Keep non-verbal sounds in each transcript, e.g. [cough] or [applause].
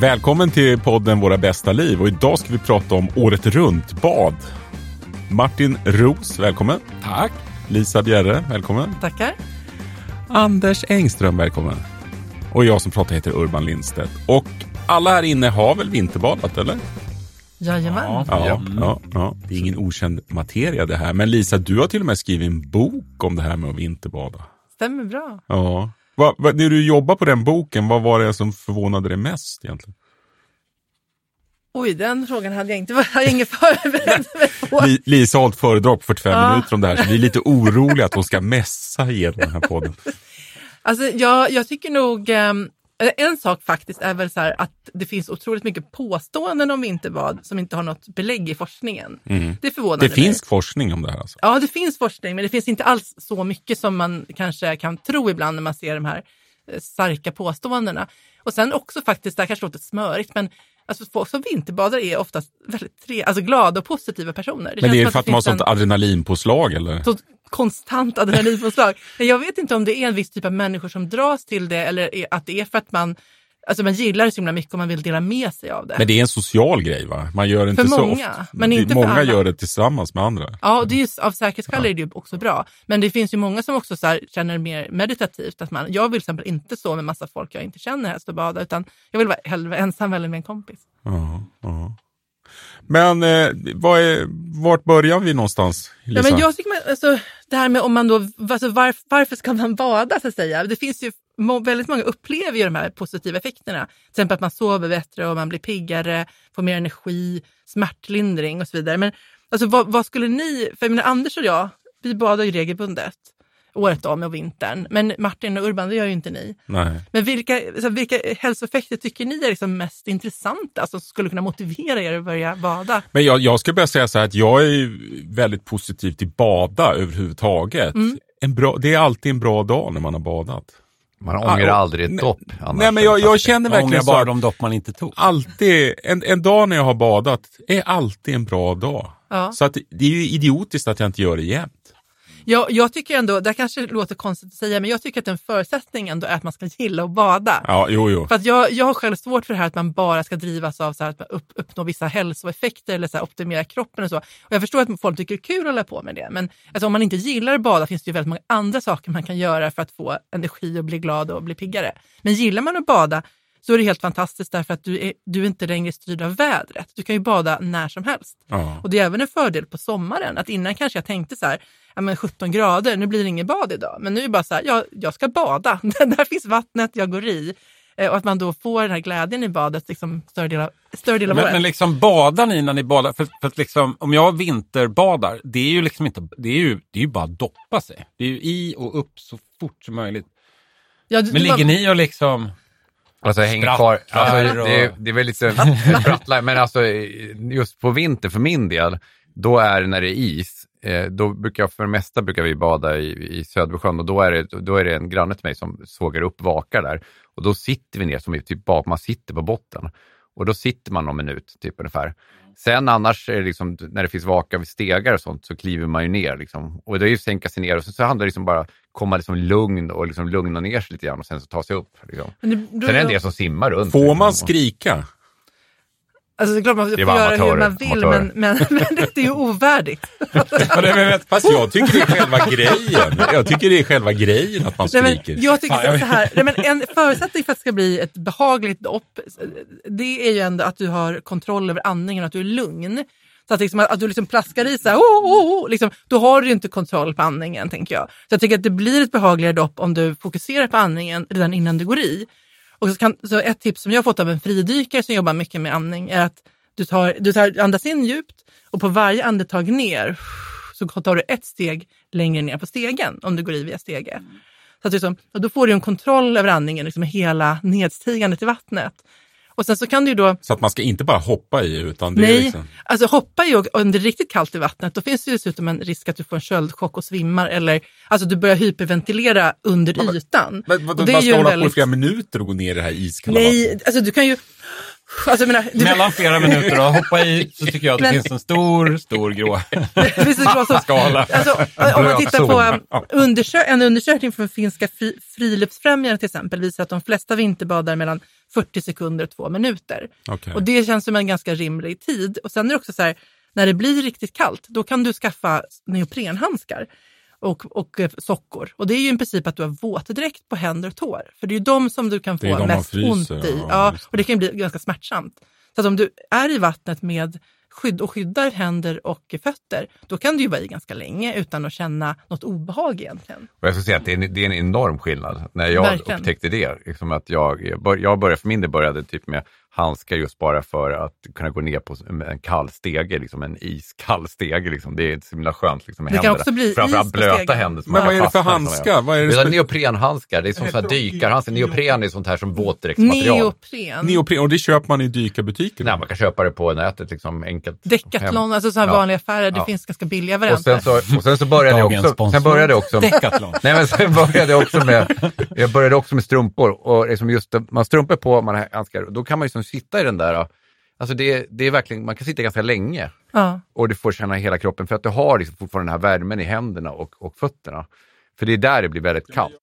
Välkommen till podden Våra bästa liv och idag ska vi prata om året runt-bad. Martin Ros, välkommen. Tack. Lisa Bjerre, välkommen. Tackar. Anders Engström, välkommen. Och jag som pratar heter Urban Lindstedt. Och alla här inne har väl vinterbadat, eller? Jajamän. Ja, Ja. ja, ja. Det är ingen okänd materia det här. Men Lisa, du har till och med skrivit en bok om det här med att vinterbada. Stämmer bra. Ja. Va, va, när du jobbar på den boken, vad var det som förvånade dig mest egentligen? Oj, den frågan hade jag inte hade [laughs] jag ingen förberedd mig på. Li, Lisa har hållit föredrag på 45 Ja. minuter om det här, så vi är lite oroliga att hon ska mässa igenom den här podden. Alltså, jag, jag tycker nog, eller en sak faktiskt är väl så här att det finns otroligt mycket påståenden om vinterbad som inte har något belägg i forskningen. Det förvånar Mm. Det mig. finns forskning om det här alltså. Ja, det finns forskning, men det finns inte alls så mycket som man kanske kan tro ibland när man ser de här eh, starka påståendena. Och sen också faktiskt, det här kanske låter smörigt, men alltså folk som vinterbadar är oftast väldigt tre, alltså glada och positiva personer. Men det är för som att de har finns en- sånt adrenalinpåslag eller? Så konstant adrenalinpåslag. Men jag vet inte om det är en viss typ av människor som dras till det eller att det är för att man, alltså man gillar det så himla mycket och man vill dela med sig av det. Men det är en social grej va? Man gör det inte För så många, ofta. men inte för många alla. gör det tillsammans med andra. Ja, det är just, av säkerhetsskäl är det ju också bra. Men det finns ju många som också så här, känner mer meditativt. Att man, jag vill till exempel inte stå med massa folk jag inte känner helst och bada, utan jag vill vara hellre ensam eller med en kompis. Ja, ja. Men eh, vad är, vart börjar vi någonstans? Ja, Lisa? men jag tycker man, alltså, det här med om man då, alltså, var, varför ska man bada så att säga? Det finns ju, må, väldigt många upplever ju de här positiva effekterna. Till exempel att man sover bättre och man blir piggare, får mer energi, smärtlindring och så vidare. Men alltså, vad, vad skulle ni, för jag menar, Anders och jag, vi badar ju regelbundet året om och vintern. Men Martin och Urban, det gör ju inte ni. Nej. Men vilka, så vilka hälsoeffekter tycker ni är liksom mest intressanta som skulle kunna motivera er att börja bada? Men jag, jag ska börja säga så här att jag är väldigt positiv till bada överhuvudtaget. Mm. En bra, det är alltid en bra dag när man har badat. Man ångrar Ja, aldrig ett dopp. Nej men jag, jag känner Man ångrar verkligen så bara de dopp man inte tog. alltid, en, en dag när jag har badat är alltid en bra dag. Ja. Så att det är ju idiotiskt att jag inte gör det jämt. Jag, jag tycker ändå, det kanske låter konstigt att säga, men jag tycker att en förutsättning ändå är att man ska gilla att bada. Ja, jo, jo. För att jag, jag har själv svårt för det här att man bara ska drivas av så här, att man upp, uppnå vissa hälsoeffekter eller så här, optimera kroppen och så. Och jag förstår att folk tycker det är kul att hålla på med det, men alltså, om man inte gillar att bada finns det ju väldigt många andra saker man kan göra för att få energi och bli glad och bli piggare. Men gillar man att bada så är det helt fantastiskt därför att du är, du är inte längre styrd av vädret. Du kan ju bada när som helst. Ja. Och det är även en fördel på sommaren. Att innan kanske jag tänkte så här, ja men 17 grader, nu blir det ingen bad idag. Men nu är det bara så här, ja, jag ska bada. [laughs] Där finns vattnet, jag går i. Eh, Och att man då får den här glädjen i badet liksom större del av, större del av Men, året. men liksom badar ni när ni badar? För, för att liksom, om jag vinterbadar, det är ju liksom inte, det är ju, det är ju bara att doppa sig. Det är ju i och upp så fort som möjligt. ja, du, Men ligger bara- ni och liksom... Alltså hänger Sprattlar kvar. Alltså, och- det, är- [laughs] det är väl lite sprattlar, men alltså just på vinter för min del, då är det när det är is. Eh, då brukar jag, för det mesta brukar vi bada i, i Södersjön och då är, det, då är det en granne till mig som sågar upp vakar där. Och då sitter vi ner som typ bak, man sitter på botten. Och då sitter man någon minut, typ ungefär. Sen annars är det liksom, när det finns vakar vid stegar och sånt så kliver man ju ner. Liksom. Och det är ju att sänka sig ner och så, så handlar det liksom bara komma liksom lugn och liksom lugna ner sig lite grann och sen så ta sig upp. Liksom. men det- då- Sen är det en del som simmar runt. Får man liksom. skrika? Alltså det är klart man får göra hur man vill, amatörer. men, [laughs] men, men det är ju ovärdigt. Fast jag tycker det är själva [laughs] grejen. Jag tycker det är själva grejen att man Nej, men skriker. jag tycker så här, nej, men en förutsättning för att det ska bli ett behagligt dopp, det är ju ändå att du har kontroll över andningen och att du är lugn. Så att, liksom, att du liksom plaskar i så här, oh, oh, oh, liksom, då har du ju inte kontroll på andningen, tänker jag. Så jag tycker att det blir ett behagligare dopp om du fokuserar på andningen redan innan du går i. Och så, kan, så ett tips som jag har fått av en fridykare som jobbar mycket med andning är att du, tar, du tar, andas in djupt och på varje andetag ner så tar du ett steg längre ner på stegen om du går i via stege. Så att liksom, och då får du en kontroll över andningen, liksom hela nedstigandet i vattnet. Och sen så kan du ju då, Så att man ska inte bara hoppa i utan det är nej, liksom... alltså hoppa ju under riktigt kallt i vattnet, då finns det ju dessutom en risk att du får en köldchock och svimmar eller alltså du börjar hyperventilera under ytan. Men vadå, Och det är man ju ska en hålla på i väldigt- flera minuter och gå ner i det här iskalla Nej, vattnet? alltså du kan ju Alltså, menar, du, Mellan flera minuter och hoppa i så tycker jag att det Men- finns en stor, stor grå skala. Alltså, om man tittar på undersö- en undersökning från finska fri- friluftsfrämjandet till exempel visar att de flesta vinterbadar mellan 40 sekunder och två minuter. Okej. Och det känns som en ganska rimlig tid. Och sen är det också så här, när det blir riktigt kallt, då kan du skaffa neoprenhandskar och, och eh, sockor. Och det är ju i princip att du har våtdräkt på händer och tår. För det är ju de som du kan få de mest fryser, ont i. ja, Ja, och det kan bli ganska smärtsamt. Så att om du är i vattnet med skydd och skyddar händer och fötter, då kan du ju vara i ganska länge utan att känna något obehag egentligen. Och jag skulle säga att det är, en, det är en enorm skillnad. När jag Verkligen. upptäckte det, liksom att jag, jag började, för min del började typ med handskar just bara för att kunna gå ner på en kall stege, liksom en iskall stege. Liksom. Det är så himla skönt liksom, med Det kan händerna. också bli Framförallt is blöta stegen. händer. som Men vad är det för handskar? Vad är det Det är neoprenhandskar, det är som sådana dykarhandskar. Neopren är sånt här som våtdräktsmaterial. Neopren, Neopren, och det köper man i dykarbutiker? Nej, man kan köpa det på nätet liksom enkelt. Decathlon, alltså sådana Ja. vanliga affärer. Det Ja. finns ganska billiga Och varianter. sen så, och sen så började jag också, sponsor. sen började jag också Decathlon. Nej men sen började jag också med, jag började också med strumpor och liksom just man strumpor på, man har handskar, och då kan man ju liksom sitta i den där, alltså det, det är verkligen, man kan sitta ganska länge Ja. och du får känna hela kroppen för att du har liksom fortfarande den här värmen i händerna och, och fötterna. För det är där det blir väldigt kallt.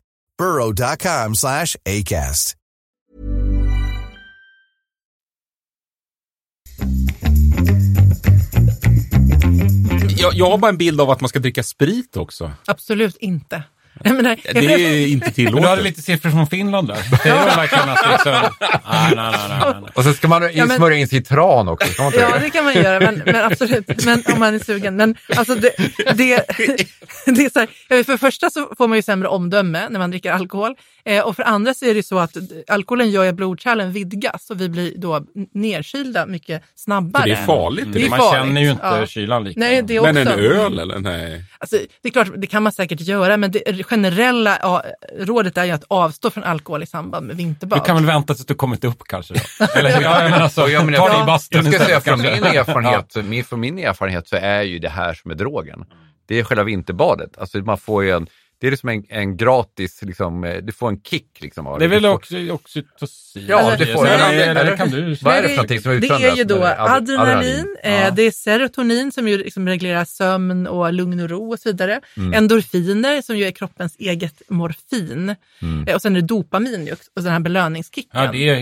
burrow.com slash ACAST. Jag, jag har bara en bild av att man ska dricka sprit också. Absolut inte. [laughs] Jag menar, jag Det är inte [laughs] Men du hade tillåtet. lite siffror från Finland där. Det är väl verkligen att liksom... Nej, nej, nej, nej, nej. Och så ska man Ja, men- smörja in citran också. Ska man Ja, det kan man göra, men, men absolut. Men om man är sugen. Men alltså det, det, [laughs] det är så här, för det första så får man ju sämre omdöme när man dricker alkohol. Eh, och för det andra så är det så att alkoholen gör att blodkärlen vidgas och vi blir då nedkylda mycket snabbare. För det är farligt. Det är Man farligt. känner ju inte Ja. kylan lika. Nej, det är också. Men en öl eller? Nej. Alltså, det är klart, det kan man säkert göra, men det generella ja, rådet är ju att avstå från alkohol i samband med vinterbad. Du kan väl vänta tills du kommit upp kanske då? [laughs] Eller hur? Ja, men alltså, Ja, men ta det i bastun jag ska säga istället, från kanske. min erfarenhet, [laughs] min, från min erfarenhet så är ju det här som är drogen. Det är själva vinterbadet. Alltså man får ju en, det är liksom en, en gratis, liksom, eh, du får en kick liksom av Det är väl får- också oxytocin? Ja, det får Eller- jag. eller Eller- kan du... Vad är det för någonting som Det utsöndras? är ju då det är ad- adrenalin, eh, Ja. det är serotonin som ju liksom reglerar sömn och lugn och ro och så vidare. Mm. Endorfiner som ju är kroppens eget morfin. Mm. Eh, och sen är det dopamin ju också, och den här belöningskicken. Ja, det är,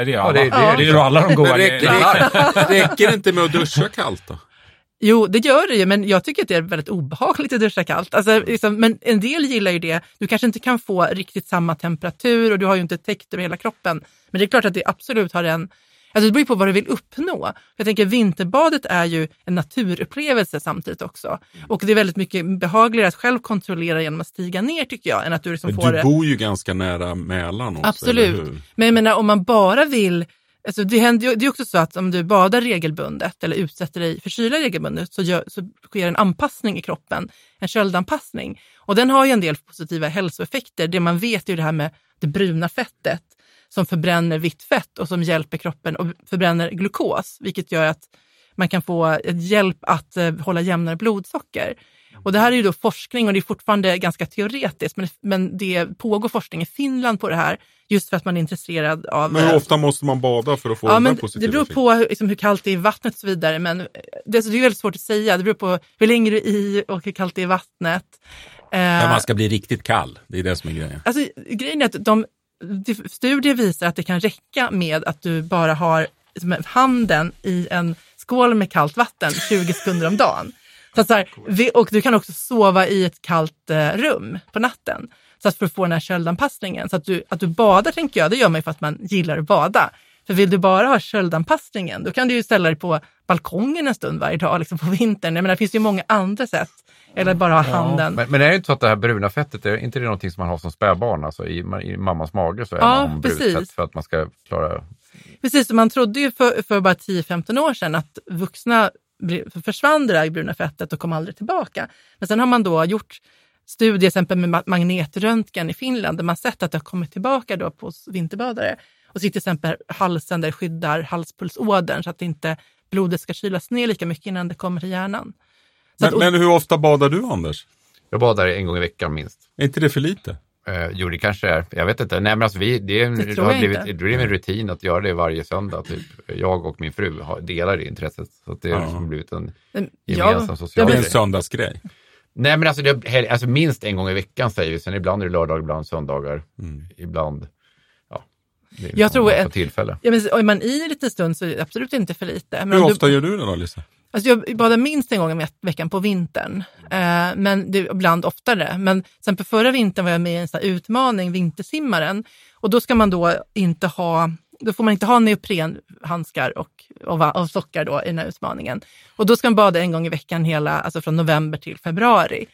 är det alla. det- det, det- är, det är ju alla de goda grejerna. räcker, [laughs] räcker det inte med att duscha kallt då? Jo, det gör det ju, men jag tycker att det är väldigt obehagligt att duscha kallt. Alltså, liksom, men en del gillar ju det. Du kanske inte kan få riktigt samma temperatur och du har ju inte täckt över hela kroppen. Men det är klart att det absolut har en... Alltså det beror ju på vad du vill uppnå. Jag tänker vinterbadet är ju en naturupplevelse samtidigt också. Och det är väldigt mycket behagligare att själv kontrollera genom att stiga ner tycker jag, än att du liksom får Du bor ju ganska nära Mälaren också, Absolut. Men jag menar om man bara vill Alltså det, händer, det är också så att om du badar regelbundet eller utsätter dig för kyla regelbundet så, gör, så sker en anpassning i kroppen, en köldanpassning. Och den har ju en del positiva hälsoeffekter. Det man vet är ju det här med det bruna fettet som förbränner vitt fett och som hjälper kroppen och förbränner glukos, vilket gör att man kan få ett hjälp att eh, hålla jämnare blodsocker. Och det här är ju då forskning och det är fortfarande ganska teoretiskt, men, men det pågår forskning i Finland på det här, just för att man är intresserad av... Men hur eh, ofta måste man bada för att få Ja, den men positiva det beror på hur, liksom, hur kallt det är i vattnet och så vidare. Men det, alltså, det är väldigt svårt att säga. Det beror på hur länge du är i och hur kallt det är i vattnet. Eh, Men man ska bli riktigt kall, det är det som är grejen. alltså, grejen är att de, de, studier visar att det kan räcka med att du bara har liksom, handen i en skål med kallt vatten 20 sekunder om dagen. Så här, och du kan också sova i ett kallt eh, rum på natten. Så att för att få den här köldanpassningen. Så att du, att du badar tänker jag, det gör man ju för att man gillar att bada. För vill du bara ha köldanpassningen, då kan du ju ställa dig på balkongen en stund varje dag liksom på vintern. Menar, det finns ju många andra sätt. Eller bara ha handen. Men, men är det inte så att det här bruna fettet, är inte det någonting som man har som spädbarn? Alltså i, i mammas mage så är Ja, man om brunt precis. fett för att man ska klara... Precis, man trodde ju för, för bara 10-15 år sedan att vuxna försvann det där bruna fettet och kom aldrig tillbaka. Men sen har man då gjort studier, till exempel med ma- magnetröntgen i Finland, där man sett att det har kommit tillbaka då på vinterbadare. Och så till exempel halsen där skyddar halspulsådern så att inte blodet ska kylas ner lika mycket innan det kommer till hjärnan. Så Men, att, och, men hur ofta badar du Anders? Jag badar en gång i veckan minst. Är inte det för lite? Eh, jo, det kanske är. Jag vet inte. Nej, men alltså vi, det, är en, Det det, tror har blivit, inte. det är en rutin att göra det varje söndag. Typ. Jag och min fru har, delar det intresset. Så att det har liksom blivit en men, gemensam ja, social Det är men- en grej. söndagsgrej. Nej, men alltså, det, alltså minst en gång i veckan säger vi. Sen ibland är det lördag, ibland söndagar. Mm. Ibland, ja. Jag tror får att- tillfälle. ja, men är man i en liten stund så är det absolut inte för lite. Men Hur om du- ofta gör du det då Lisa? Alltså jag badar minst en gång i veckan på vintern, eh, men det är ibland oftare. Men sen på förra vintern var jag med i en sån här utmaning, Vintersimmaren, och då ska man då inte ha då får man inte ha neoprenhandskar och, och, och sockar då i den här utmaningen. Och då ska man bada en gång i veckan hela, alltså från november till februari.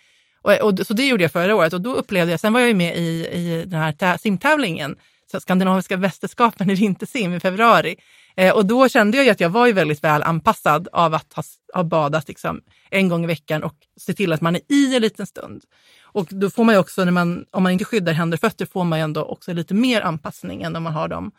Och, och, så det gjorde jag förra året och då upplevde jag, sen var jag ju med i, i den här simtävlingen, skandinaviska mästerskapen i vintersim i februari. Eh, och då kände jag ju att jag var ju väldigt väl anpassad av att ha, ha badat liksom, en gång i veckan och se till att man är i en liten stund. Och då får man ju också, när man, om man inte skyddar händer och fötter, får man ju ändå också lite mer anpassning än om man har dem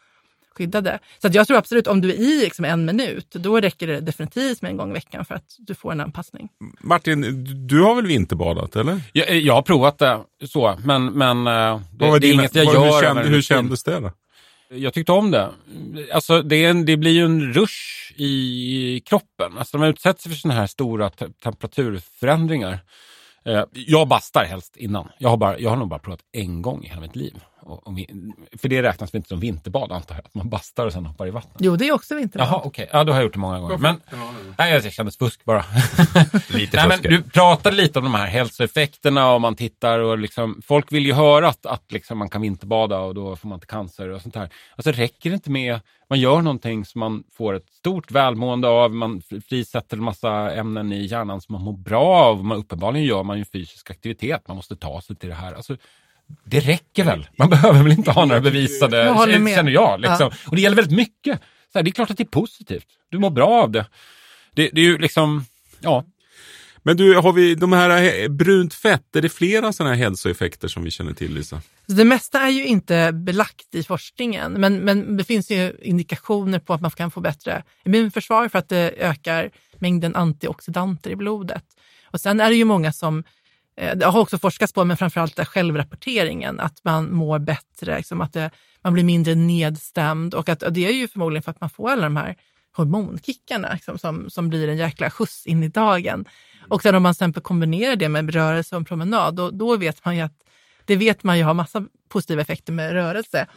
skyddade. Så att jag tror absolut, om du är i liksom en minut, då räcker det definitivt med en gång i veckan för att du får en anpassning. Martin, du har väl vinterbadat eller? Jag, jag har provat det så, men, men eh, det, det är inget jag gör. hur, kände, hur kändes det då? Jag tyckte om det. Alltså det, en, det blir ju en rush i kroppen. Alltså de utsätts för sådana här stora te- temperaturförändringar. Eh, jag bastar helst innan. Jag har, bara, jag har nog bara provat en gång i hela mitt liv. Och, och, vi- för det räknas väl inte som vinterbad antar jag? Att man bastar och sen hoppar i vattnet. Jo, det är också vinterbad. Jaha, okej. Ja, då har jag gjort det många gånger. Men, nej, jag kändes fusk bara. [laughs] Lite Nej, men du pratade lite om de här hälsoeffekterna och man tittar och liksom, folk vill ju höra att, att liksom man kan vinterbada och då får man inte cancer och sånt här. Alltså räcker det inte med, man gör någonting som man får ett stort välmående av, man fri- frisätter en massa ämnen i hjärnan som man mår bra av. Man, uppenbarligen gör man ju fysisk aktivitet, man måste ta sig till det här. Alltså, det räcker väl? Man behöver väl inte ha några bevisade, Jag känner jag. Liksom. Och det gäller väldigt mycket. Så här, det är klart att det är positivt. Du mår bra av det. Det, det är ju liksom, ja, Men du, har vi de här he- brunt fett, är det flera sådana här hälsoeffekter som vi känner till Lisa? Det mesta är ju inte belagt i forskningen, men, men det finns ju indikationer på att man kan få bättre immunförsvar för att det ökar mängden antioxidanter i blodet. Och sen är det ju många som, eh, Eh, det har också forskats på, men framförallt självrapporteringen, att man mår bättre, liksom att det, man blir mindre nedstämd och att och det är ju förmodligen för att man får alla de här hormonkickarna liksom, som, som blir en jäkla skjuts in i dagen. Och sen om man till kombinerar det med rörelse och promenad, då, då vet man ju att det vet man ju har massa positiva effekter med rörelse.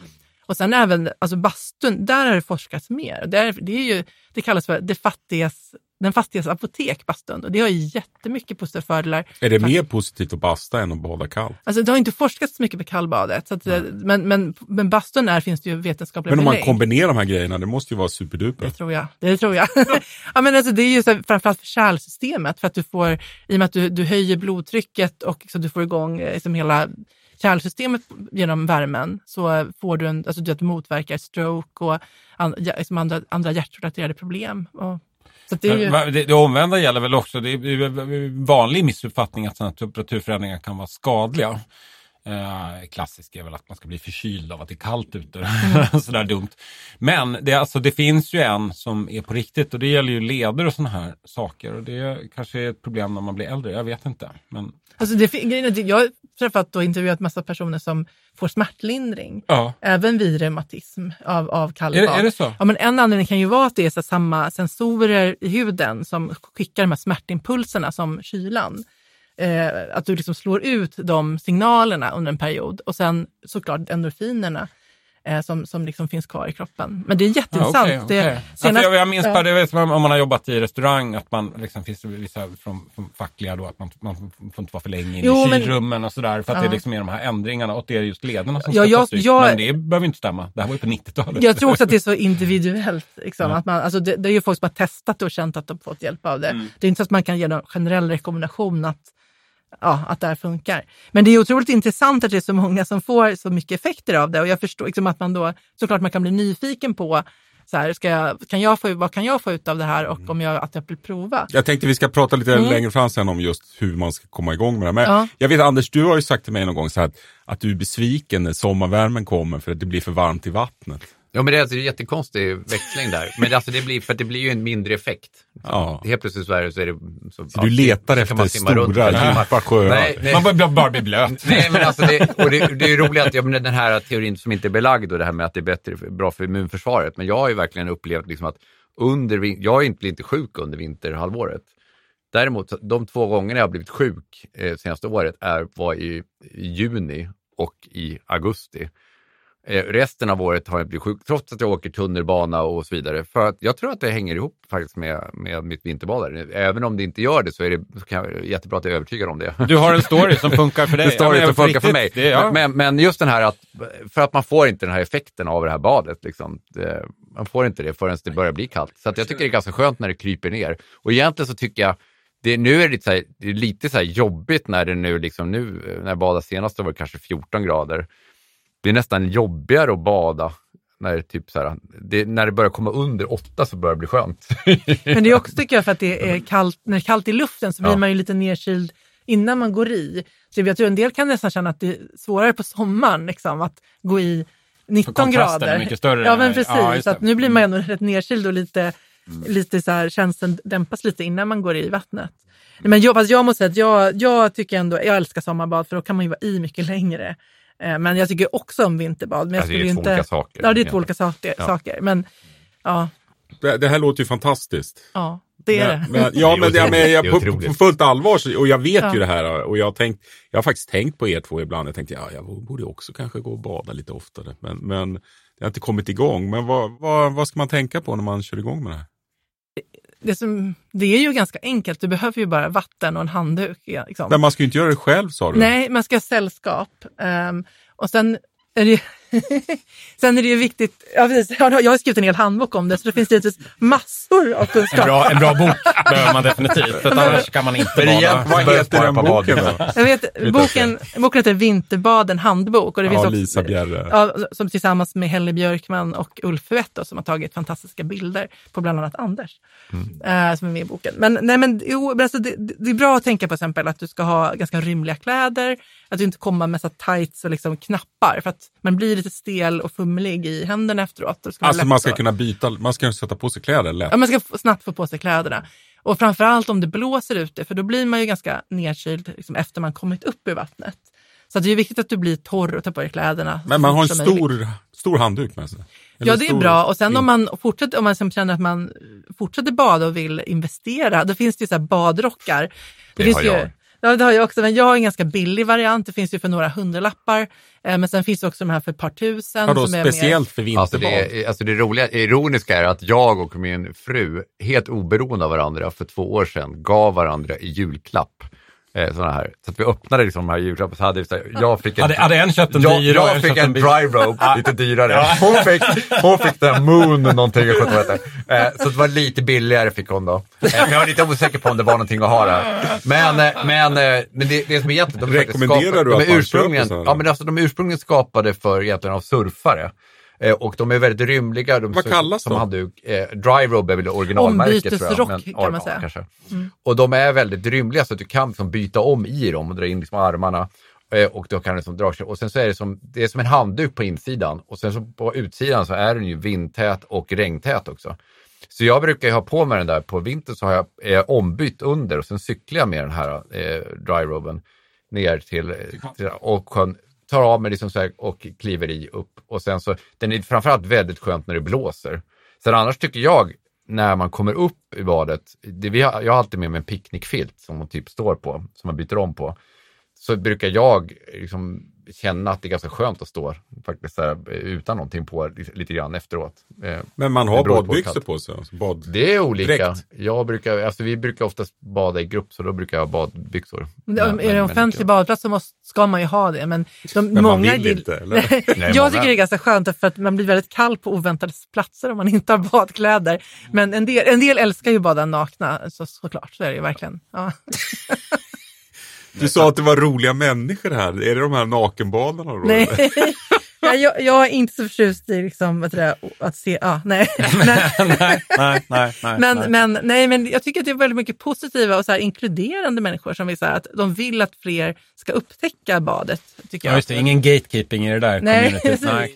Och sen även alltså bastun, där har det forskats mer. Där, det, är ju, det kallas för det fattigas, den fattigas apotek, bastun. Och det har ju jättemycket positiva fördelar. Är det mer positivt att basta än att bada kallt? Alltså, det har inte forskats så mycket på kallbadet, så att, men, men, men bastun är, finns det ju vetenskapliga Men om man belägg. kombinerar de här grejerna, det måste ju vara superduper. Det tror jag. Det tror jag. [laughs] ja, men alltså, det är ju så här, framförallt för kärlsystemet, för att du får, i och med att du, du höjer blodtrycket och så du får igång eh, liksom hela kärlsystemet genom värmen så får du en, alltså du motverkar stroke och an, liksom andra, andra hjärtrelaterade problem. Och, så det, är ju, Det, det omvända gäller väl också, det är en vanlig missuppfattning att sådana temperaturförändringar kan vara skadliga. Eh, klassisk är väl att man ska bli förkyld av att det är kallt ute. [laughs] Sådär dumt. Men det, alltså, det finns ju en som är på riktigt och det gäller ju leder och sådana här saker. Och det kanske är ett problem när man blir äldre, jag vet inte. Men, alltså det, jag har träffat och intervjuat massa personer som får smärtlindring, ja. även vid reumatism av, av kallbad. är det så? Ja, men en anledning kan ju vara att det är så samma sensorer i huden som skickar de här smärtimpulserna som kylan. Eh, att du liksom slår ut de signalerna under en period och sen såklart endorfinerna eh, som, som liksom finns kvar i kroppen. Men det är jätteintressant. Ja, okej, okej. Det, Ja, för senast- jag, jag minns bara, det som om man har jobbat i restaurang, att man liksom finns det vissa från, från fackliga då, att man, man får inte vara för länge inne i men- kylrummen och sådär, för att det Ja. är liksom är de här ändringarna och det är just lederna som Ja, ska jag- ta stryk. jag- Men det behöver inte stämma, det här var ju på 90-talet. Jag tror också att det är så [laughs] individuellt. Liksom, Ja. att man, alltså det, det är ju folk som har testat och känt att de fått hjälp av det. Mm. Det är inte så att man kan ge någon generell rekommendation att, ja, att det här funkar. Men det är otroligt intressant att det är så många som får så mycket effekter av det. Och jag förstår liksom att man då, såklart man kan bli nyfiken på så här, ska jag, kan jag få, vad kan jag få ut av det här och om jag, att jag vill prova. Jag tänkte vi ska prata lite Mm. längre fram sen om just hur man ska komma igång med det. Men Ja. jag vet Anders, du har ju sagt till mig någon gång så här, att, att du är besviken när sommarvärmen kommer för att det blir för varmt i vattnet. Ja, men det är alltså en jättekonstig växling där. Men alltså det blir, för att det blir ju en mindre effekt. Ja. Helt plötsligt så är det... Så, är det, så, Så du letar så efter stora, djupa sjöar. Nej, nej. Man bara, bara blir blöt. Nej, men alltså det, och det, det är roligt att jag menar, den här teorin som inte är belagd och det här med att det är bättre, bra för immunförsvaret. Men jag har ju verkligen upplevt liksom att under, jag är inte, blir inte sjuk under vinterhalvåret. Däremot, de två gångerna jag har blivit sjuk eh, senaste året är, var i juni och i augusti. Eh, resten av året har jag blivit sjuk, trots att jag åker tunnelbana och så vidare. För att jag tror att det hänger ihop faktiskt med, med mitt vinterbadande. Även om det inte gör det så är det jag, jättebra att jag är övertygad om det. Du har en story som funkar för [laughs] dig. Det står Ja, som funkar för mig. Det, ja. men, men just den här att, för att man får inte den här effekten av det här badet. Liksom. Det, man får inte det förrän det börjar bli kallt. Så jag tycker det är ganska skönt när det kryper ner. Och egentligen så tycker jag, det, nu är det lite, så här, det är lite så jobbigt när det nu, liksom nu, när jag badade senast då var det kanske 14 grader. Det är nästan jobbigare att bada när det, typ så här, det, när det börjar komma under 8 så börjar det bli skönt. [laughs] Men det är också tycker jag för att det [laughs] är kallt, när det är kallt i luften så blir Ja. man ju lite nedkyld innan man går i. Så jag tror en del kan nästan känna att det är svårare på sommaren liksom, att gå i 19 kontrasten är grader. mycket större. Ja men precis, Ja, så att. Mm. nu blir man ändå rätt nedkyld och lite, lite så här, känslan dämpas lite innan man går i vattnet. Men jag, fast jag måste säga att jag, jag tycker ändå, jag älskar sommarbad för då kan man ju vara i mycket längre. Eh, Men jag tycker också om vinterbad. Men jag Alltså, det är två inte... olika saker. Ja, det är två olika saker. Ja. saker. Men ja, Det, det här låter ju fantastiskt. ja, det är det. Men, men, ja, [laughs] men, det, men jag, är på, på fullt allvar, och jag vet Ja. ju det här och jag har, tänkt, jag har faktiskt tänkt på er två ibland. Jag tänkte, ja, jag borde också kanske gå och bada lite oftare. Men, men det har inte kommit igång. Men vad, vad, vad ska man tänka på när man kör igång med det här? Det, som, det är ju ganska enkelt. Du behöver ju bara vatten och en handduk. Liksom. Men man ska ju inte göra det själv sa du. Nej, man ska ha sällskap. Ehm, och sen är det, [laughs] sen är det ju viktigt, ja, precis, [laughs] jag har skrivit en hel handbok om det, så det finns givetvis massor av En kunskap. bra, en bra bok [laughs] behöver man definitivt, för att annars kan man inte bada. Vad heter den boken då? Jag vet, boken, boken heter Vinterbaden handbok. Och det finns Ja, också, Lisa Bjerre. Ja, som tillsammans med Helle Björkman och Ulf Huetto som har tagit fantastiska bilder på bland annat Anders. eh, som är med i boken. Men, nej, men, jo, men alltså, det, det är bra att tänka på exempel att du ska ha ganska rymliga kläder, att du inte kommer med så tights och liksom knappar för att man blir lite stel och fumlig i händerna efteråt. Det ska Alltså man ska kunna byta, man ska sätta på sig kläder lätt. Ja, man ska snabbt få på sig kläderna. Och framförallt om det blåser ute, för då blir man ju ganska nedkyld liksom, efter man kommit upp ur vattnet. Så det är viktigt att du blir torr och tar på dig kläderna. Men man har en möjligt. stor, stor handduk med sig. Eller Ja, det är stor- bra. Och sen om man fortsätter, om man känner att man fortsätter bada och vill investera, då finns det ju så här badrockar. Det finns har ju, jag. Ja, det har jag också, men jag har en ganska billig variant. Det finns ju för några hundralappar. Eh, men sen finns det också de här för ett par tusen. Vadå, som är mer- speciellt för vinterbad? Alltså det, är- alltså det roliga, ironiska är att jag och min fru, helt oberoende av varandra, för två år sedan gav varandra i julklapp eh, sådana här. Så att vi öppnade liksom de här julklapparna så hade så här, jag fick en, Hade, hade en köpt en jag, dyr jag fick en en dry rope, lite dyrare. Hon fick, hon fick den moon någonting, jag kommer inte eh, Så det var lite billigare fick hon då. Eh, Men jag var lite osäker på om det var någonting att ha där. Men, eh, men, eh, men det, det som egentligen, de Rekommenderar skapade- du att de är man ursprungligen, köper sådana? ja, men alltså, de är ursprungligen skapade för egentligen av surfare. Eh, och de är väldigt rymliga. De Vad kallas som de? handduk. Eh, dry robe är väl originalmärket tror jag. Ombytesrock, men- kan man ja, säga. Kanske. Mm. Och de är väldigt rymliga så att du kan liksom byta om i dem och dra in liksom armarna. Eh, och då kan det liksom dra sig. Och sen så är det som, det är som en handduk på insidan. Och sen så på utsidan så är den ju vindtät och regntät också. Så jag brukar ju ha på mig den där på vintern så har jag eh, ombytt under och sen cyklar jag med den här eh, dry roben ner till, till och sjön, tar av mig liksom så här och kliver i upp. Och sen så, den är framförallt väldigt skönt när det blåser. Sen annars tycker jag, när man kommer upp i badet, det, vi har, jag har alltid med mig en picknickfilt som man typ står på, som man byter om på. Så brukar jag liksom känna att det är ganska skönt att stå faktiskt här, utan någonting på lite, grann efteråt. Eh, Men man har badbyxor på sig. Alltså bad... Det är olika. Jag brukar, alltså vi brukar oftast bada i grupp så då brukar jag ha badbyxor. Men Men- är det en offentlig badplats så måste, ska man ju ha det. Men, de, Men man många vill gill- inte, eller? [laughs] Nej, jag många- tycker det är ganska skönt för att man blir väldigt kall på oväntade platser om man inte har badkläder. Men en del, en del älskar ju att bada nakna, så, såklart. Så är det ju verkligen. Ja. [laughs] Du sa att det var roliga människor här. Är det de här nakenbadarna då? Nej. [laughs] jag, jag är inte så förtjust i liksom, att, det att se... Ja, nej. [laughs] Men, nej, nej, nej, nej. men, nej. men, nej, men jag tycker att det är väldigt mycket positiva och så här, inkluderande människor som vill så här, att de vill att fler ska upptäcka badet. Tycker Ja, jag. just det. Ingen gatekeeping i det där Nej, communityt. Nej.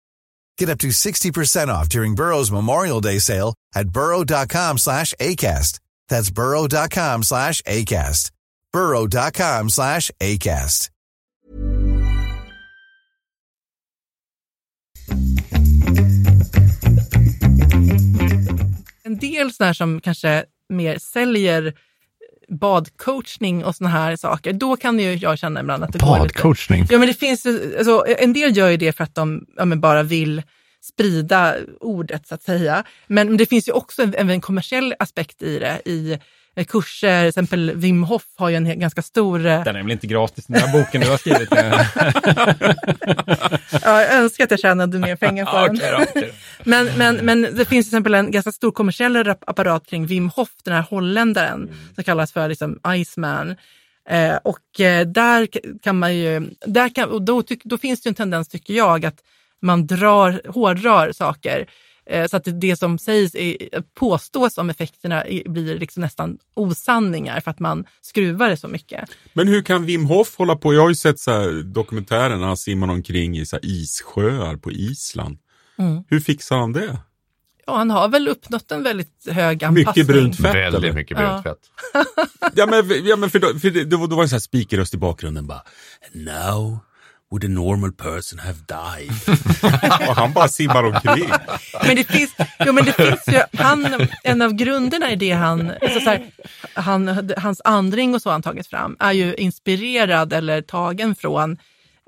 Get up to 60% off during Burrow's Memorial Day sale at burrow.com slash ACAST. That's burrow.com slash ACAST. burrow.com slash ACAST. En del sådana här som kanske mer säljer badcoachning och såna här saker, då kan ju jag känna ibland att det går lite... Badcoachning. Ja, men det finns ju, alltså, en del gör ju det för att de ja, bara vill sprida ordet så att säga. Men det finns ju också en, en kommersiell aspekt i det. I kurser, till exempel Wim Hof har ju en ganska stor... eh, Den är väl inte gratis, den här boken du har skrivit? [laughs] [laughs] Ja, jag önskar att jag tjänade mer pengar på [laughs] den. Men, men, men det finns till exempel en ganska stor kommersiell apparat kring Wim Hof, den här holländaren som kallas för liksom Iceman. Eh, och eh, där kan man ju, där kan, och då, tyck, då finns det en tendens tycker jag att man drar, hårdrar saker. Eh, så att det, det som sägs, är, påstås om effekterna blir liksom nästan osanningar för att man skruvar det så mycket. Men hur kan Wim Hof hålla på? Jag har ju sett så här dokumentärer när han simmar omkring i så här issjöar på Island. Mm. Hur fixar han det? Ja, han har väl uppnått en väldigt hög anpassning. Mycket brunt fett Väldigt eller? mycket Ja. brunt fett. Ja men, ja, men för, då, för det, då, då var det en sån här speakerröst i bakgrunden bara now would a normal person have died? [laughs] och han bara simmar omkring. Men det finns, jo, men det finns ju, han, en av grunderna i det han, alltså så här, han, hans andring och så han tagit fram är ju inspirerad eller tagen från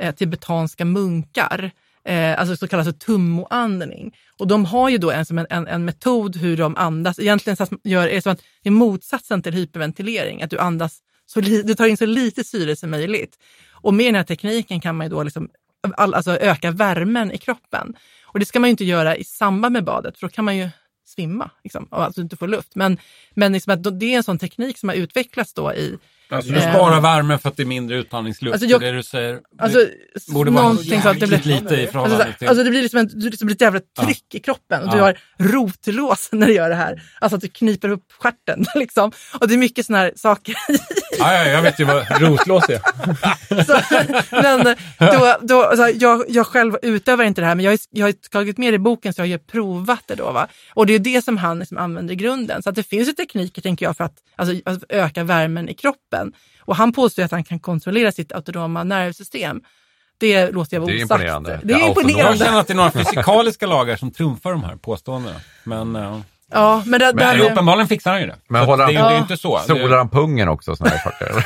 eh, tibetanska munkar. Eh, alltså så kallad tummoandning. Och de har ju då en, en, en, metod hur de andas. Egentligen så gör, är det som att det är motsatsen till hyperventilering, att du andas så li, du tar in så lite syre som möjligt. Och med den här tekniken kan man ju då liksom, alltså öka värmen i kroppen. Och det ska man ju inte göra i samband med badet, för då kan man ju svimma liksom, och alltså inte få luft. Men, men liksom att det är en sån teknik som har utvecklats då i Alltså du Eh. sparar värme för att det är mindre utandningsluft. Alltså, jag- det det du säger. Alltså, det borde vara så att det blir, lite i förhållande alltså, till... alltså det blir liksom, en, du liksom ett jävla tryck i kroppen och du Ja. har rotlås när du gör det här. Alltså att du kniper upp stjärten [laughs] liksom. Och det är mycket sådana här saker. ja, ja, jag vet ju vad rotlås är. [laughs] så, men då, då, alltså, jag, jag själv utövar inte det här, men jag har, jag har tagit med det i boken så jag har ju provat det då. Va? Och det är det som han liksom använder i grunden. Så att det finns ju tekniker, tänker jag, för att alltså, att öka värmen i kroppen. Och han påstår att han kan kontrollera sitt autonoma nervsystem. Det låter jag vara Det är osagt. imponerande. Det är Ja, Jag imponerande. känner att det är några fysikaliska lagar som trumfar de här påståendena. Men, ja. Ja, men det, Men där men är- uppenbarligen fixar han ju det. Men håller att det, han- är- det är Ja. inte så. Solar han pungen också och sådana här saker?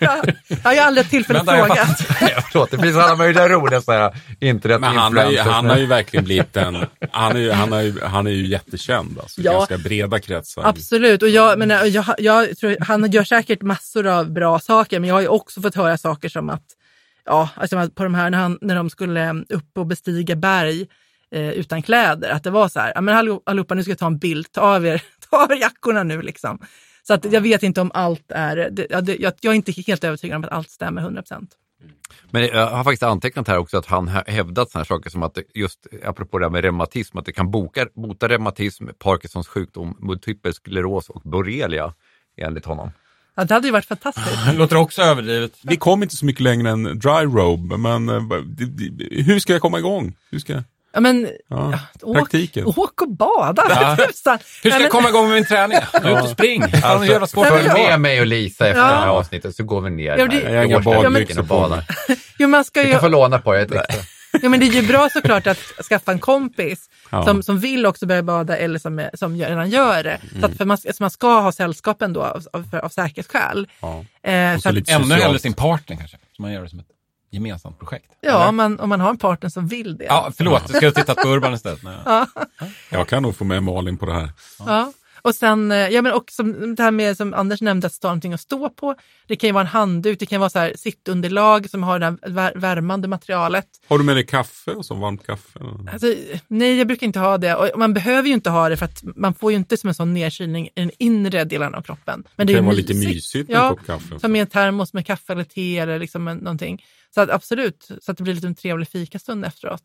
Ja, [laughs] jag har aldrig tillfälle jag frågat. [laughs] Förlåt, det finns alla möjliga roliga så här internet Men han har, ju, han har ju verkligen blivit en, han är ju, han är ju, han är ju jättekänd alltså, Ja. ganska breda kretsar. Absolut, och jag, men jag, jag tror, han gör säkert massor av bra saker, men jag har ju också fått höra saker som att, ja, alltså på de här, när, han, när de skulle upp och bestiga berg eh, utan kläder, att det var så här, ja, men hallå- allihopa nu ska jag ta en bild, ta av er, [laughs] ta av er jackorna nu liksom. Så att jag vet inte om allt är, det, ja, det, jag, jag är inte helt övertygad om att allt stämmer 100 procent. Men jag har faktiskt antecknat här också att han har hävdat sådana saker som att just apropå det här med reumatism, att det kan boka, bota reumatism, Parkinsons sjukdom, multipel skleros och borrelia enligt honom. Ja, det hade ju varit fantastiskt. Det [laughs] låter också överdrivet. Vi kom inte så mycket längre än dry robe, men eh, hur ska jag komma igång? Hur ska, Ja, men, ja, åk, åk och bada för [laughs] tusan. Hur ska men- jag komma igång med min träning? [laughs] Ut och spring. Att Följ med mig och Lisa efter Ja. det här avsnittet så går vi ner Ja, det- här. Jag har inga badbyxor på badar. mig. [laughs] Jo, man ska Du kan få låna på dig. Ja, men det är ju bra såklart att skaffa en kompis Ja. som, som vill också börja bada eller som, är- som gör- redan gör det. Så att för man, så man ska ha sällskap ändå av, av, av säkerhetsskäl. Ja. Eh, så så att, Ännu hellre sin partner kanske. Så man gör det som ett gemensamt projekt. ja, Eller? om man, om man har en partner som vill det. Ja, förlåt. Jag skulle ha tittat på Urban istället. [laughs] Nej. Jag kan nog få med Malin på det här. Ja. Och sen, eh, ja men också det här med som Anders nämnde, att stå någonting att stå på. Det kan ju vara en handduk, det kan vara så här sittunderlag som har det här vär, värmande materialet. Har du med dig kaffe och så varmt kaffe? Alltså, nej, jag brukar inte ha det. Och man behöver ju inte ha det för att man får ju inte som en sån nedkylning i den inre delen av kroppen. Men Det är kan vara lite mysigt med en Ja, kopp kaffe. ta med en termos med kaffe eller te eller liksom en, någonting. Så att absolut, så att det blir lite en trevlig fikastund efteråt.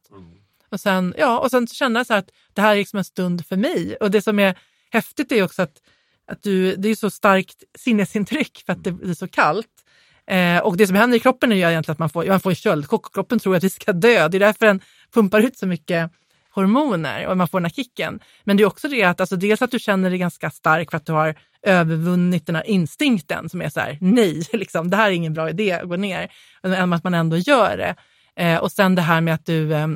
Och sen, ja, och sen känna så att det här är liksom en stund för mig. Och det som är häftigt är också att, att du, det är så starkt sinnesintryck för att det blir så kallt. Eh, och det som händer i kroppen är ju egentligen att man får, man får en köldchock och kroppen tror att vi ska dö. Det är därför den pumpar ut så mycket hormoner och man får den här kicken. Men det är också det att alltså dels att du känner dig ganska stark för att du har övervunnit den här instinkten som är så här, nej, [laughs] liksom, det här är ingen bra idé att gå ner. Men att man ändå gör det. Eh, och sen det här med att du eh,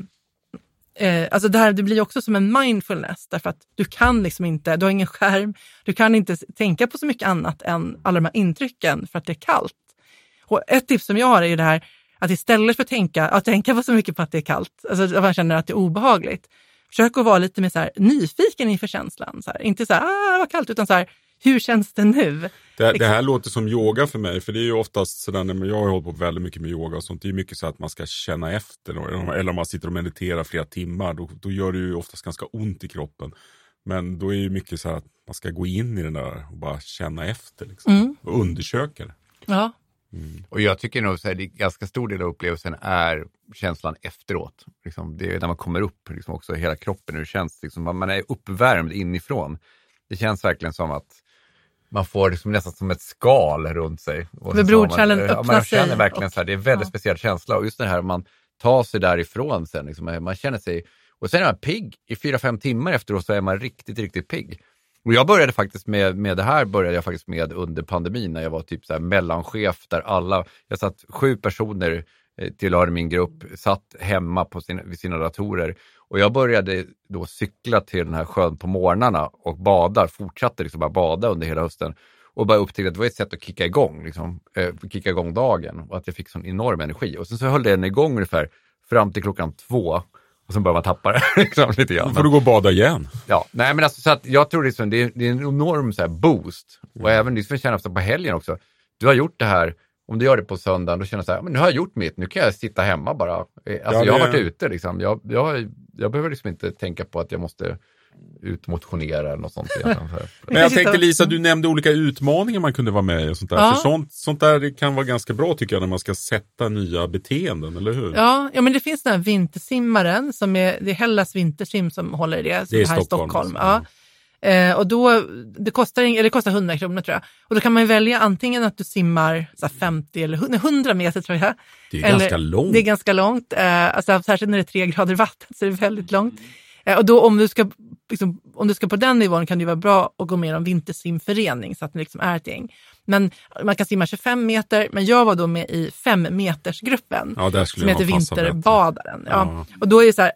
Eh, alltså det, här, det blir också som en mindfulness därför att du kan liksom inte, du har ingen skärm, du kan inte tänka på så mycket annat än alla de här intrycken för att det är kallt. Och ett tips som jag har är ju det här att istället för att tänka, att tänka på så mycket på att det är kallt, alltså att man känner att det är obehagligt, försök att vara lite mer så här, nyfiken inför känslan. Så här. Inte så här, ah vad kallt, utan så här, hur känns det nu? Det, det här låter som yoga för mig, för det är ju oftast sådär, när jag har hållit på väldigt mycket med yoga och sånt, det är mycket så att man ska känna efter, eller om- man sitter och mediterar flera timmar, då, då gör det ju oftast ganska ont i kroppen. Men då är det ju mycket så här att man ska gå in i den där och bara känna efter, liksom, Mm. och undersöka det. Ja, Och jag tycker nog att en ganska stor del av upplevelsen är känslan efteråt. Liksom, det är när man kommer upp, liksom också hela kroppen, hur det känns. Liksom, man man är uppvärmd inifrån. Det känns verkligen som att man får liksom nästan som ett skal runt sig. Och har man- blodkärlen ja, öppnar Man känner sig verkligen och- så här, det är en väldigt ja. speciell känsla. Och just det här man tar sig därifrån sen, liksom, man känner sig, och sen är man pigg. I fyra, fem timmar efteråt så är man riktigt, riktigt pigg. Och jag började faktiskt med, med det här började jag faktiskt med under pandemin när jag var typ så här mellanchef där alla, jag satt sju personer eh, tillhörde min grupp, satt hemma på sina, vid sina datorer och jag började då cykla till den här sjön på morgnarna och badar, fortsatte liksom bara bada under hela hösten. och bara upptäckte att det var ett sätt att kicka igång, liksom, eh, kicka igång dagen och att jag fick sån enorm energi. Och sen så höll den igång ungefär fram till klockan två och sen börjar man tappa det [laughs] liksom, lite Då grann. får du gå och bada igen. Ja, nej men alltså så att jag tror liksom, det, är, det är en enorm så här boost. Och även liksom känna på helgen också. Du har gjort det här, om du gör det på söndagen, då känner jag så här, men nu har jag gjort mitt, nu kan jag sitta hemma bara. Eh, Alltså Ja, jag har det- varit ute liksom. Jag, jag, jag behöver liksom inte tänka på att jag måste ut och motionera eller något sånt. [laughs] Men jag tänkte Lisa, du nämnde olika utmaningar man kunde vara med i och sånt där. Ja. För sånt, sånt där kan vara ganska bra tycker jag när man ska sätta nya beteenden, eller hur? Ja, ja, men det finns den här vintersimmaren, som är, det är Hellas vintersim som håller i det, Det är här i Stockholm, Stockholm. alltså. Ja. Eh, och då, det, kostar, eller det kostar 100 kronor tror jag. Och då kan man välja antingen att du simmar så här 50 eller 100 100 meter tror jag. Det är Eller- ganska långt. Det är ganska långt, eh, alltså, särskilt när det är tre grader vatten så är det väldigt långt. Eh, och då om du, ska, liksom, om du ska på den nivån kan det vara bra att gå med i en vintersimförening så att det liksom är ett gäng. Men man kan simma 25 meter, men jag var då med i 5 metersgruppen Ja, som heter. Vinterbadaren. Ja. Ja. Och då är det så här,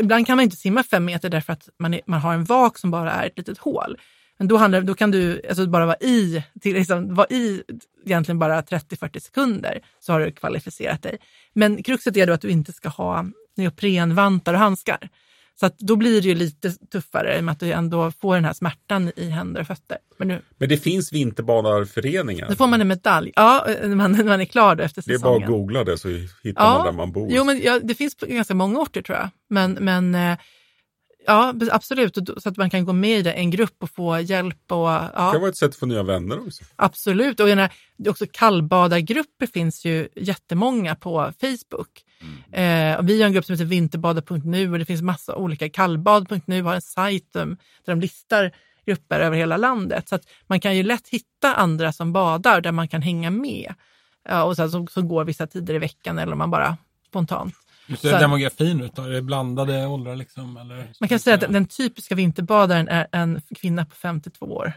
ibland kan man inte simma fem meter därför att man, är, man har en vak som bara är ett litet hål. Men då, handlar, då kan du alltså bara vara i, till, liksom, vara i egentligen bara 30-40 sekunder så har du kvalificerat dig. Men kruxet är då att du inte ska ha neoprenvantar och handskar. Så då blir det ju lite tuffare i och med att du ändå får den här smärtan i händer och fötter. Men nu, Men det finns vinterbadarföreningar. då får man en medalj. Ja, när man, när man är klar då efter Det är säsongen. bara att googla det så hittar man där man bor. Jo, men ja, det finns på ganska många orter tror jag. Men, men eh, ja, absolut. Så att man kan gå med i en grupp och få hjälp. Och, Det kan ja, vara ett sätt att få nya vänner också. absolut. Och jag menar, det är också kallbadargrupper finns ju jättemånga på Facebook. Eh, vi har en grupp som heter vinterbada.nu och det finns massa olika. Kallbad.nu har en sajt um, där, de listar grupper över hela landet. Så att man kan ju lätt hitta andra som badar där man kan hänga med. Eh, och sen så, så går vissa tider i veckan eller om man bara spontant. Hur ser demografin ut då? Är det blandade åldrar liksom? Eller? Man kan säga att den typiska vinterbadaren är en kvinna på 52 år.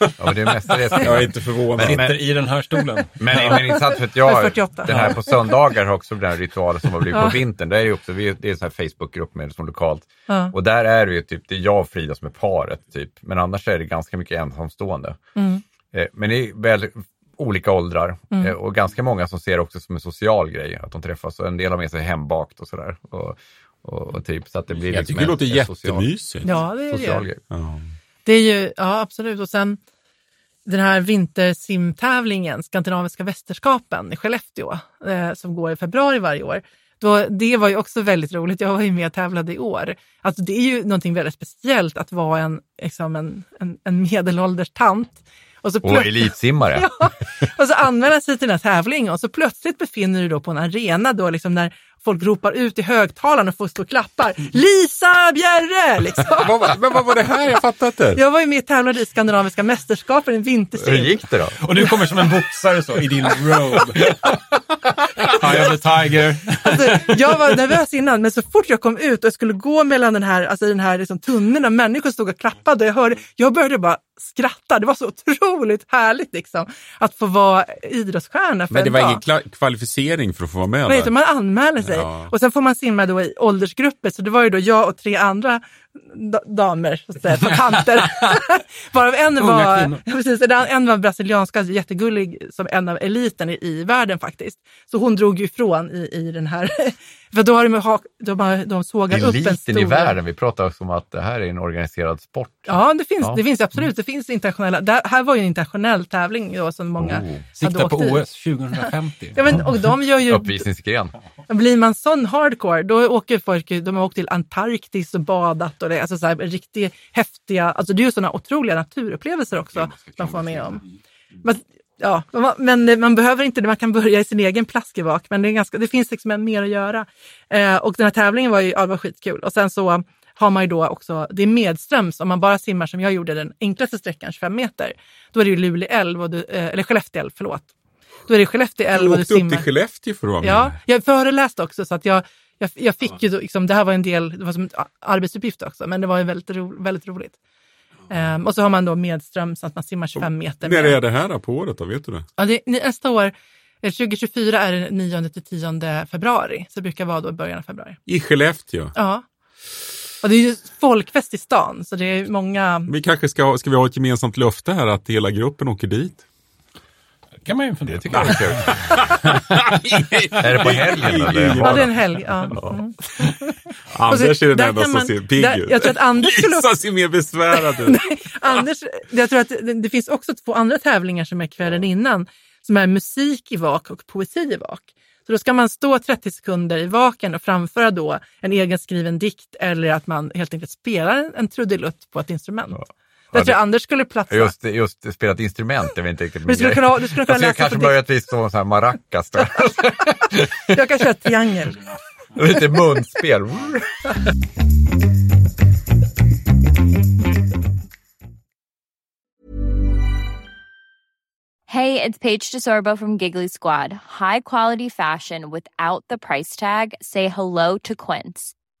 Ja, men det är mestadels Jag är inte förvånad. Sitter i den här stolen. Men, men intressant för att Jag är jag, 48. den här på söndagar har också den här ritualen som har blivit Ja. på vintern. Där är det, också, vi- det är en sån här Facebookgrupp med som lokalt. Ja. Och där är det ju typ, det är jag och Frida som är paret typ. Men annars är det ganska mycket ensamstående. Mm. Eh, Men det är väl olika åldrar eh, och ganska många som ser det också som en social grej att de träffas och en del har med sig hembakt och sådär. Och, och, och typ så att det blir jag liksom tycker det låter jättemysigt. Ja, det är social det. grej. Ja. Det är ju, ja absolut. Och sen den här vintersimtävlingen, Skandinaviska mästerskapen i Skellefteå, eh, som går i februari varje år. Då, det var ju också väldigt roligt. Jag var ju med och tävlade i år. Alltså, det är ju någonting väldigt speciellt att vara en, liksom en, en, en medelålders tant. Och, så Och elitsimmare. [laughs] Ja, och så anmäla sig till den här tävlingen och så plötsligt befinner du dig på en arena då liksom när folk ropar ut i högtalaren och folk står och klappar. Lisa Bjerre! Liksom. [laughs] Vad var- Men vad var det här? Jag fattar inte. Jag var ju med och tävlade i Skandinaviska mästerskapen i Hur vintersim. gick det då? Och du kommer som en boxare så i din robe. [laughs] Eye of the tiger. Alltså, jag var nervös innan, men så fort jag kom ut och jag skulle gå mellan den här, alltså den här liksom tunneln av människor stod och klappade, jag, hörde, jag började bara skratta. Det var så otroligt härligt liksom, att få vara idrottsstjärna för Men det en var dag. ingen kvalificering för att få vara med Nej, där? man anmäler sig. Ja. Och sen får man simma då i åldersgrupper, så det var ju då jag och tre andra damer, så att säga, tanter. [laughs] Varav en var, precis, en- var brasilianska, jättegullig, som en av eliten i, i världen faktiskt. Så hon drog ju ifrån i, i den här, [laughs] för då har de, ha- de, har, de sågat upp en Eliten stor... i världen. Vi pratar också om att det här är en organiserad sport. Ja, det finns, Ja. det finns absolut. Det finns internationella. Det här var ju en internationell tävling då, som många Oh. hade Siktar på. OS 2050. Ja, men, och de gör ju Uppvisningsgren. Blir man sån hardcore, då åker folk, de har åkt till Antarktis och badat och det, alltså så här, riktigt häftiga, alltså det är ju sådana otroliga naturupplevelser också de får vara med om. Men, ja, men man behöver inte det, man kan börja i sin egen plaskevak, men det, är ganska, det finns liksom mer att göra. Eh, och den här tävlingen var ju ja, var skitkul. Och sen så har man ju då också, det är medströms, om man bara simmar som jag gjorde den enklaste sträckan, 25 meter, då är det ju Luleå älv, och du, eh, eller Skellefteå älv, förlåt. Då är det Skellefteå Du älv och du åkte upp simmar. till Skellefteå för att vara med? Ja, jag föreläste också så att jag, jag, jag fick ju då, liksom, det här var en del, det var som en arbetsuppgift också, men det var ju väldigt, ro, väldigt roligt. Ehm, och så har man då medström så att man simmar 25 meter. När är det här då på året då? Vet du det? Ja, det, nästa år, eh, 2024 är det 9 till 10 februari, så det brukar vara då början av februari. I Skellefteå? Ja, Och det är ju folkfest i stan, så det är många... Vi kanske ska, ska vi ha ett gemensamt löfte här att hela gruppen åker dit? Kan man ju fundera Det tycker jag är kul. [laughs] är det på helgen eller? Ja, det är en helg. Ja. Mm. Anders är den enda som ser pigg ut. jag tror att Anders skulle- Lisa ser mer besvärad [laughs] ut. Anders, jag tror att det, det finns också två andra tävlingar som är kvällen innan, som är musik i vak och poesi i vak. Så då ska man stå 30 sekunder i vaken och framföra då en egen skriven dikt eller att man helt enkelt spelar en, trudelutt på ett instrument. Där tror jag Anders skulle platsa. Just, just spela ett instrument, det är inte riktigt Men du skulle min kunna, grej. du skulle kunna Alltså, jag kanske vi står så här maracas då. [laughs] Jag kan köra triangel. [laughs] Lite munspel. Hey, it's Paige DeSorbo from Giggly Squad. High quality fashion without the price tag. Say hello to Quince.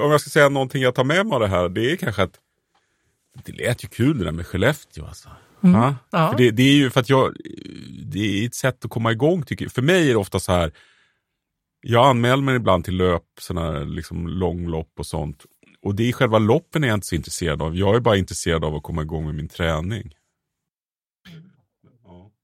Om, jag ska säga någonting jag tar med mig av det här, det är kanske att det lät ju kul det där med Skellefteå. Alltså. Ja? Ja. För det, det är ju för att jag, det är ett sätt att komma igång tycker jag. För mig är det ofta så här, jag anmäler mig ibland till löp, sådana här liksom långlopp och sånt. Och det är själva loppen är jag inte så intresserad av. Jag är bara intresserad av att komma igång med min träning.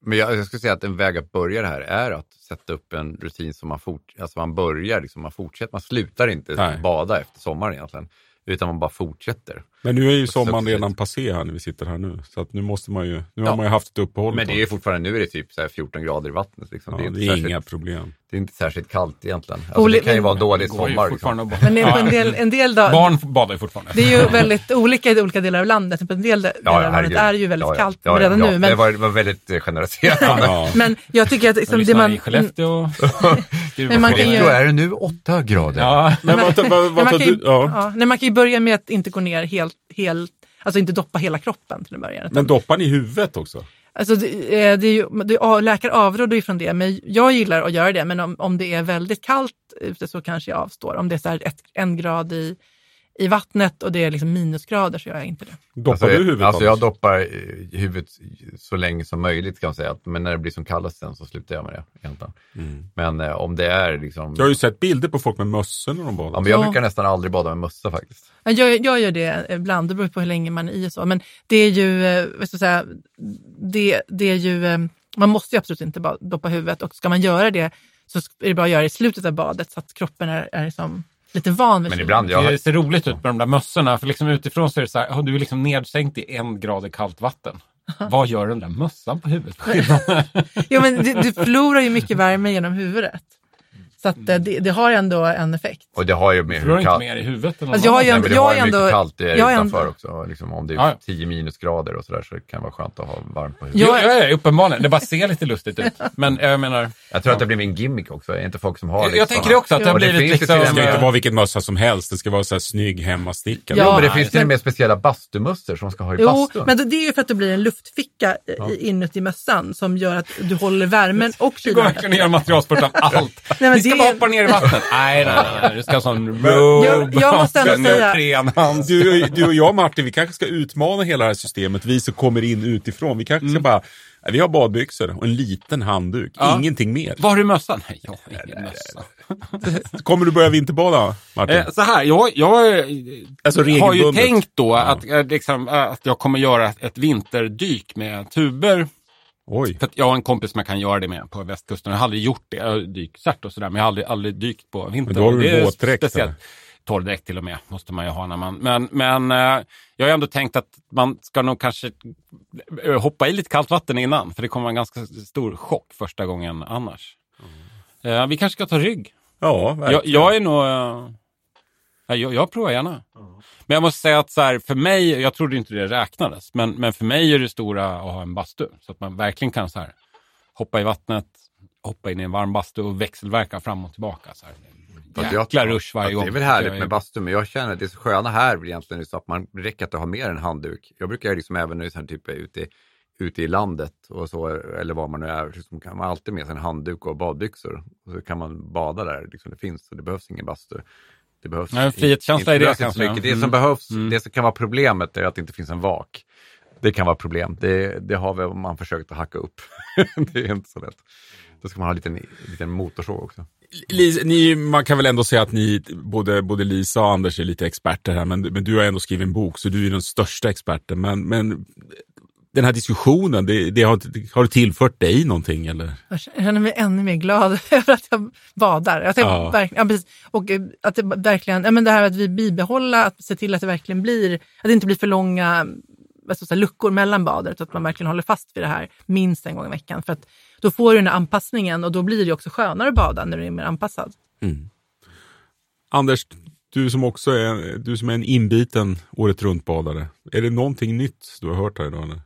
Men jag, jag skulle säga att en väg att börja det här är att sätta upp en rutin som man, fort, alltså man börjar, liksom, man fortsätter, man slutar inte Nej. bada efter sommaren egentligen, utan man bara fortsätter. Men nu är ju sommaren redan passé här när vi sitter här nu. Så att nu måste man ju, nu Ja. har man ju haft ett uppehåll. Men det är ju fortfarande, nu är det typ så här 14 grader i vattnet. Liksom. ja, det, är inte det är särskilt, inga problem. det är inte särskilt kallt egentligen. Alltså, Oli- det kan ju vara en dålig sommar. Liksom. Men det är på en del, en del dag, Barn badar ju fortfarande. det är ju väldigt olika i olika delar av landet. På en del delar av landet är det ju väldigt Ja, ja. kallt Ja, ja, redan ja. nu. Men, Det var, var väldigt eh, generaliserande. Ja. [laughs] men jag tycker att liksom, det man... i Skellefteå. [laughs] Men man kan ju- Då är det nu 8 grader. Ja, Men? Ja. ja, man kan ju börja med att inte gå ner helt, helt alltså inte doppa hela kroppen till en början. Men doppar ni i huvudet också? Alltså det, eh, det är ju, det, läkare avråder ju från det, men jag gillar att göra det. Men om, om det är väldigt kallt ute så kanske jag avstår. Om det är så här ett, en grad i, i vattnet och det är liksom minusgrader så gör jag inte det. Doppar Alltså, du huvudet? alltså jag doppar eh, huvudet så länge som möjligt kan man säga. Men när det blir som kallast sen så slutar jag med det. Egentligen. Men eh, om det är liksom... Jag har ju sett bilder på folk med mössor när de badar. Ja, men jag Ja. brukar nästan aldrig bada med mössa faktiskt. Ja, Jag, jag gör det ibland, det beror på hur länge man är i och så. Men det är ju, eh, vad ska jag säga, det, det är ju, eh, man måste ju absolut inte bara doppa huvudet och ska man göra det så är det bara att göra det i slutet av badet så att kroppen är, är liksom lite van vid Men ibland, jag, Det ser roligt ut med de där mössorna, för liksom utifrån så är det så här, "Ja, du är liksom nedsänkt i en grad i kallt vatten. [laughs] Vad gör den där mössan på huvudet? [laughs] [laughs] Jo, men du, du förlorar ju mycket värme genom huvudet. Så att eh, det, det har ändå en effekt. och det har ju med hur inte kallt... mer i huvudet än Alltså, jag har ju? Nej, men det jag har är ju mycket ändå- kallt det är jag utanför ändå- också. Liksom, om det är Ja, ja. 10 minusgrader och sådär så kan det vara skönt att ha varmt på huvudet. Jo, Jag- ja, ja, uppenbarligen. Det bara ser lite lustigt ut. Men jag menar, Jag tror att det blir min gimmick också. Är inte folk som har jag, liksom... jag tänker också att det har det blivit liksom... Det ska inte vara vilken mössa som helst. Det ska vara så här snygg hemmastickad. Ja, Jo, men det nej, finns till och med speciella bastumössor som ska ha i Jo, bastun. men det det är ju för att det blir en luftficka i- inuti mössan som gör att du håller värmen och Du går kylan. verkligen ner materialspurtan allt. men Vi det- bara hoppa ner i vattnet. [laughs] Nej, nej, nej. Du ska ha sån Jag- jag måste ändå säga-. [laughs] Du, du och jag Martin, vi kanske ska utmana hela det här systemet, vi som kommer in utifrån. Vi kanske ska bara, Vi har badbyxor och en liten handduk. Ja. Ingenting mer. Var har du mössan? Nej, jag har ingen mössa. [laughs] Kommer du börja vinterbada, Martin? Eh, så här, jag, jag Alltså har ju tänkt då att, eh, liksom, eh, att jag kommer göra ett vinterdyk med tuber. Oj. För att jag har en kompis som jag kan göra det med på västkusten. Jag har aldrig gjort det. Jag har dykcert och sådär, men jag har aldrig, aldrig dykt på vintern. Men då har du våtdräkt? Torrdräkt till och med, måste man ju ha när man... Men, men eh, jag har ändå tänkt att man ska nog kanske eh, hoppa i lite kallt vatten innan. För det kommer vara en ganska stor chock första gången annars. Eh, vi kanske ska ta rygg. Ja, Jag, verkligen. jag är nog... eh, ja, jag, jag provar gärna. Men jag måste säga att så här, för mig, jag trodde inte det räknades, men, men för mig är det stora att ha en bastu. Så att man verkligen kan så här, hoppa i vattnet, hoppa in i en varm bastu och växelverka fram och tillbaka. Så här. Jäkla rush varje gång. Det är väl härligt med bastu, men jag känner att det är så sköna här egentligen så att man räcker att ha mer än handduk. Jag brukar liksom även när jag är så typ ute, i- ute i landet och så, eller var man nu är, så kan man alltid med sig en handduk och badbyxor. Och så kan man bada där, liksom det finns, och det behövs ingen bastu. Det behövs Nej, frihetskänsla i det inte så mycket. Det som Mm. behövs, Mm. det som kan vara problemet är att det inte finns en vak. Det kan vara problem. Det, det har väl man försökt att hacka upp. [laughs] det är inte så lätt. Då ska man ha en liten, liten motorsåg också. Lisa, ni, man kan väl ändå säga att ni, både, både Lisa och Anders är lite experter här, men, men du har ändå skrivit en bok, så du är den största experten. Men, men den här diskussionen, det, det har, har det tillfört dig någonting? Eller? Jag känner mig ännu mer glad [laughs] över att jag badar. Jag tänker Ja. verkligen, ja. Och eh, att det verkligen, ja, men det här att vi bibehåller, att se till att det verkligen blir, att det inte blir för långa jag säga, luckor mellan bader, utan att man verkligen håller fast vid det här minst en gång i veckan. För att då får du den här anpassningen och då blir det också skönare att bada när du är mer anpassad. Anders, du som också är, du som är en inbiten året runt-badare. Är det någonting nytt du har hört här idag? Eller?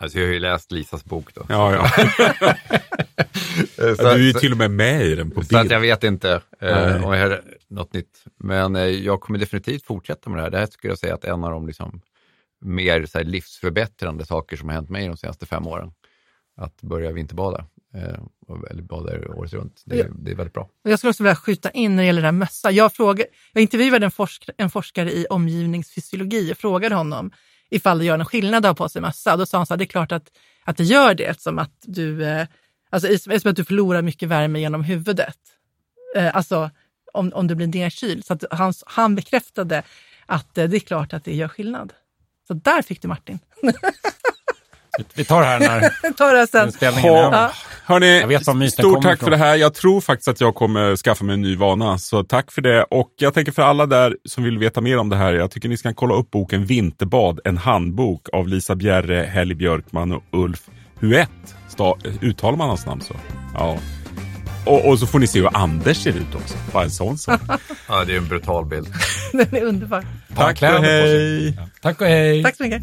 Alltså jag har ju läst Lisas bok då. Ja, ja. [laughs] Så- ja. Du är ju så- till och med med i den på Så att bild. jag vet inte eh, om jag hör något nytt. Men eh, jag kommer definitivt fortsätta med det här. Det här skulle jag säga att en av de liksom, mer så här, livsförbättrande saker som har hänt mig de senaste fem åren. Att börja vinterbada, eh, och- eller bada året runt. Det, det är väldigt bra. Och jag skulle också vilja skjuta in när det gäller här mössa. Jag, fråga, jag intervjuade en, forsk, en forskare i omgivningsfysiologi och frågade honom ifall det gör någon skillnad att ha på sig mössa. Då sa han så här, det är klart att, att det gör det eftersom att du, eh, alltså, eftersom att du förlorar mycket värme genom huvudet. Eh, alltså om, om du blir nedkyld. Så att han, han bekräftade att eh, det är klart att det gör skillnad. Så där fick du Martin. [laughs] Vi tar det här när [laughs] Ta det sen. inspelningen är Ha, över. Ja. hörni, Jag vet var myten stort kommer tack för ifrån. det här. Jag tror faktiskt att jag kommer skaffa mig en ny vana, så tack för det. Och jag tänker för alla där som vill veta mer om det här, jag tycker ni ska kolla upp boken Vinterbad, en handbok av Lisa Bjerre, Helly Björkman och Ulf Huett. Sta- Uttalar man hans namn så? Ja. Och, och så får ni se hur Anders ser ut också. Bara en sån sak. [laughs] Ja, det är en brutal bild. [laughs] Den är underbar. tack och hej! Tack och hej. Tack så mycket.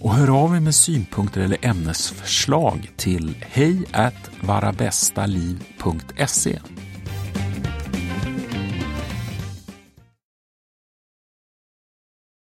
Och hör av er med synpunkter eller ämnesförslag till hej varabästaliv.se.